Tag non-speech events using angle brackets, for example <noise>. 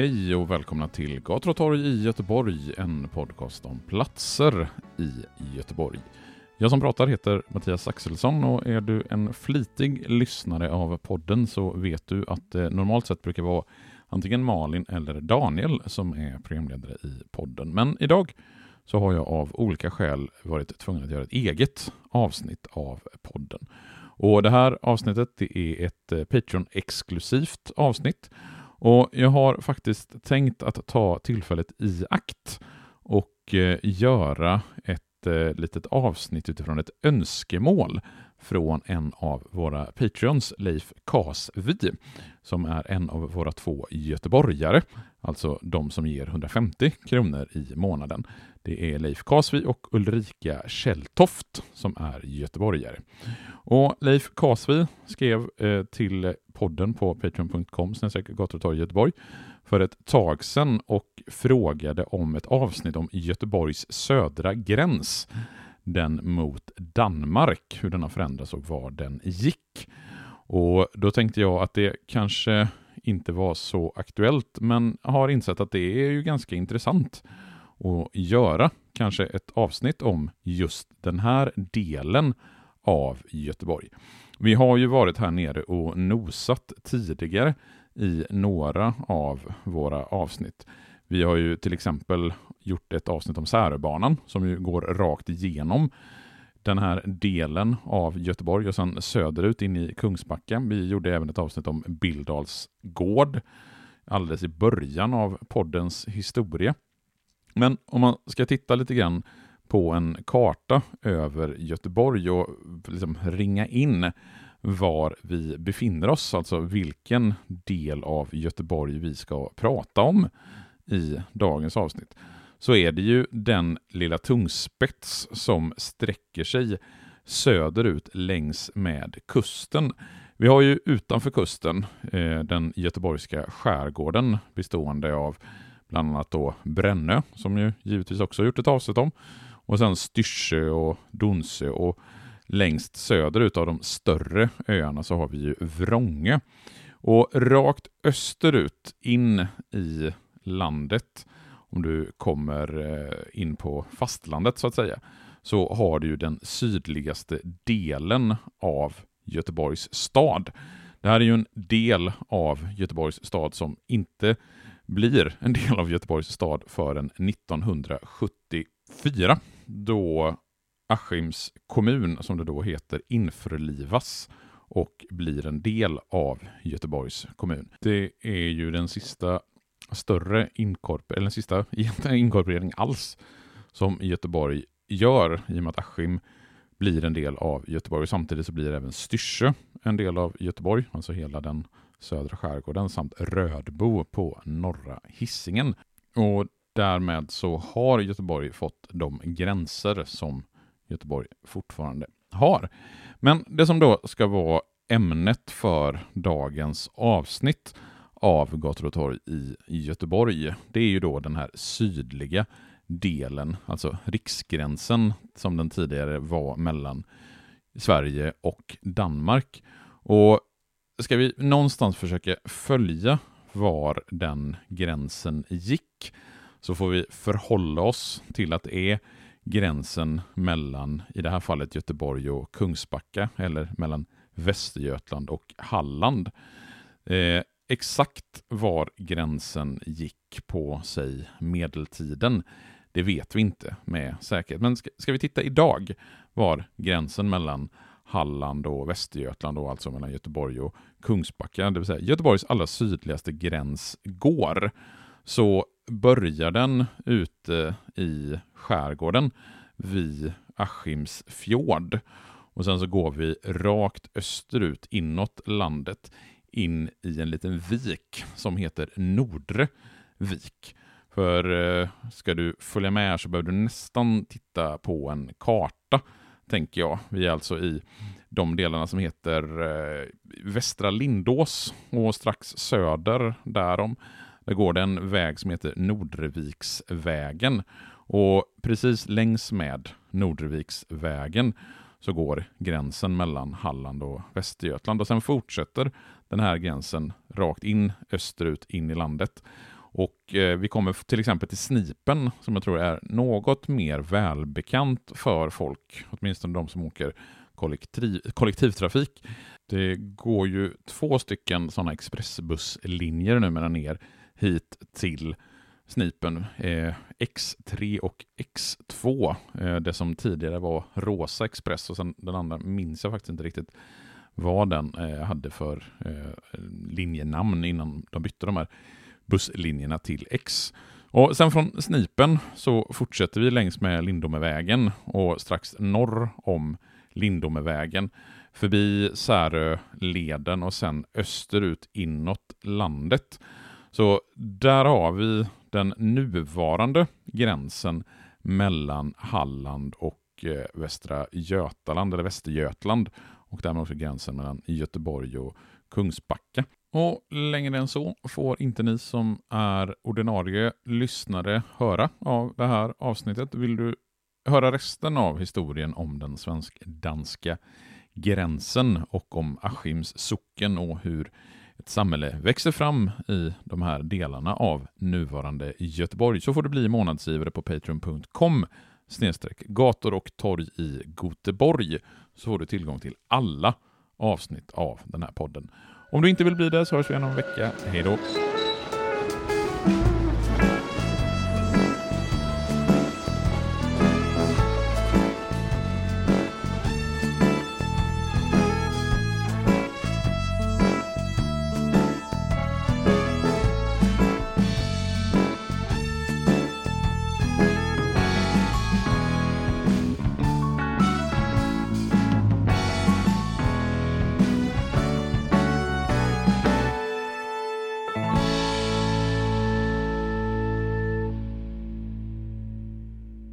Hej och välkomna till Gator och torg i Göteborg, en podcast om platser i Göteborg. Jag som pratar heter Mattias Axelsson och är du en flitig lyssnare av podden så vet du att det normalt sett brukar vara antingen Malin eller Daniel som är programledare i podden. Men idag så har jag av olika skäl varit tvungen att göra ett eget avsnitt av podden. Och Det här avsnittet det är ett eh, Patreon-exklusivt avsnitt och jag har faktiskt tänkt att ta tillfället i akt och eh, göra ett eh, litet avsnitt utifrån ett önskemål från en av våra Patreons, Leif Kasvi, som är en av våra två göteborgare, alltså de som ger 150 kronor i månaden. Det är Leif Kasvi och Ulrika Kjelltoft som är göteborgare. Och Leif Kasvi skrev eh, till podden på patreon.com gator Göteborg för ett tag sedan och frågade om ett avsnitt om Göteborgs södra gräns, den mot Danmark, hur den har förändrats och var den gick. Och då tänkte jag att det kanske inte var så aktuellt, men har insett att det är ju ganska intressant att göra kanske ett avsnitt om just den här delen av Göteborg. Vi har ju varit här nere och nosat tidigare i några av våra avsnitt. Vi har ju till exempel gjort ett avsnitt om Säröbanan som ju går rakt igenom den här delen av Göteborg och sen söderut in i Kungsbacka. Vi gjorde även ett avsnitt om Bildals gård alldeles i början av poddens historia. Men om man ska titta lite grann på en karta över Göteborg och liksom ringa in var vi befinner oss, alltså vilken del av Göteborg vi ska prata om i dagens avsnitt, så är det ju den lilla tungspets som sträcker sig söderut längs med kusten. Vi har ju utanför kusten eh, den göteborgska skärgården bestående av bland annat då Brännö, som ju givetvis också gjort ett avsnitt om, och sen Styrsö och Donsö och längst söderut av de större öarna så har vi ju Vrånge. Och rakt österut in i landet, om du kommer eh, in på fastlandet så att säga, så har du ju den sydligaste delen av Göteborgs stad. Det här är ju en del av Göteborgs stad som inte blir en del av Göteborgs stad förrän 1974 då Askims kommun, som det då heter, införlivas och blir en del av Göteborgs kommun. Det är ju den sista större inkorpor eller den sista <laughs> inkorporering alls som Göteborg gör i och med att Askim blir en del av Göteborg. Samtidigt så blir även Styrsö en del av Göteborg, alltså hela den södra skärgården samt Rödbo på norra Hissingen. Och därmed så har Göteborg fått de gränser som Göteborg fortfarande har. Men det som då ska vara ämnet för dagens avsnitt av Gator och torg i Göteborg, det är ju då den här sydliga delen, alltså riksgränsen som den tidigare var mellan Sverige och Danmark. Och ska vi någonstans försöka följa var den gränsen gick så får vi förhålla oss till att det är gränsen mellan, i det här fallet Göteborg och Kungsbacka, eller mellan Västergötland och Halland. Eh, exakt var gränsen gick på, sig medeltiden, det vet vi inte med säkerhet. Men ska, ska vi titta idag var gränsen mellan Halland och Västergötland och alltså mellan Göteborg och Kungsbacka, det vill säga Göteborgs allra sydligaste gräns går, så börjar den ute i skärgården vid Askims fjord. Och sen så går vi rakt österut inåt landet in i en liten vik som heter Nordre vik. För eh, ska du följa med så behöver du nästan titta på en karta, tänker jag. Vi är alltså i de delarna som heter eh, Västra Lindås och strax söder därom. Där går det en väg som heter Nordreviksvägen. Och precis längs med Nordreviksvägen så går gränsen mellan Halland och Västergötland och sen fortsätter den här gränsen rakt in österut in i landet. Och eh, vi kommer till exempel till Snipen som jag tror är något mer välbekant för folk, åtminstone de som åker kollektiv, kollektivtrafik. Det går ju två stycken sådana expressbusslinjer numera ner hit till Snipen eh, X3 och X2. Eh, det som tidigare var Rosa Express och sen den andra minns jag faktiskt inte riktigt vad den eh, hade för eh, linjenamn innan de bytte de här busslinjerna till X. Och sen från Snipen så fortsätter vi längs med Lindomevägen och strax norr om Lindomevägen förbi Säröleden och sen österut inåt landet. Så där har vi den nuvarande gränsen mellan Halland och eh, Västra Götaland, eller Västergötland, och därmed också gränsen mellan Göteborg och Kungsbacka. Och längre än så får inte ni som är ordinarie lyssnare höra av det här avsnittet. Vill du höra resten av historien om den svensk-danska gränsen och om Askims socken och hur ett samhälle växer fram i de här delarna av nuvarande Göteborg så får du bli månadsgivare på patreon.com snedstreck gator och torg i Göteborg så får du tillgång till alla avsnitt av den här podden. Om du inte vill bli det så hörs vi igen om en vecka. Hej då!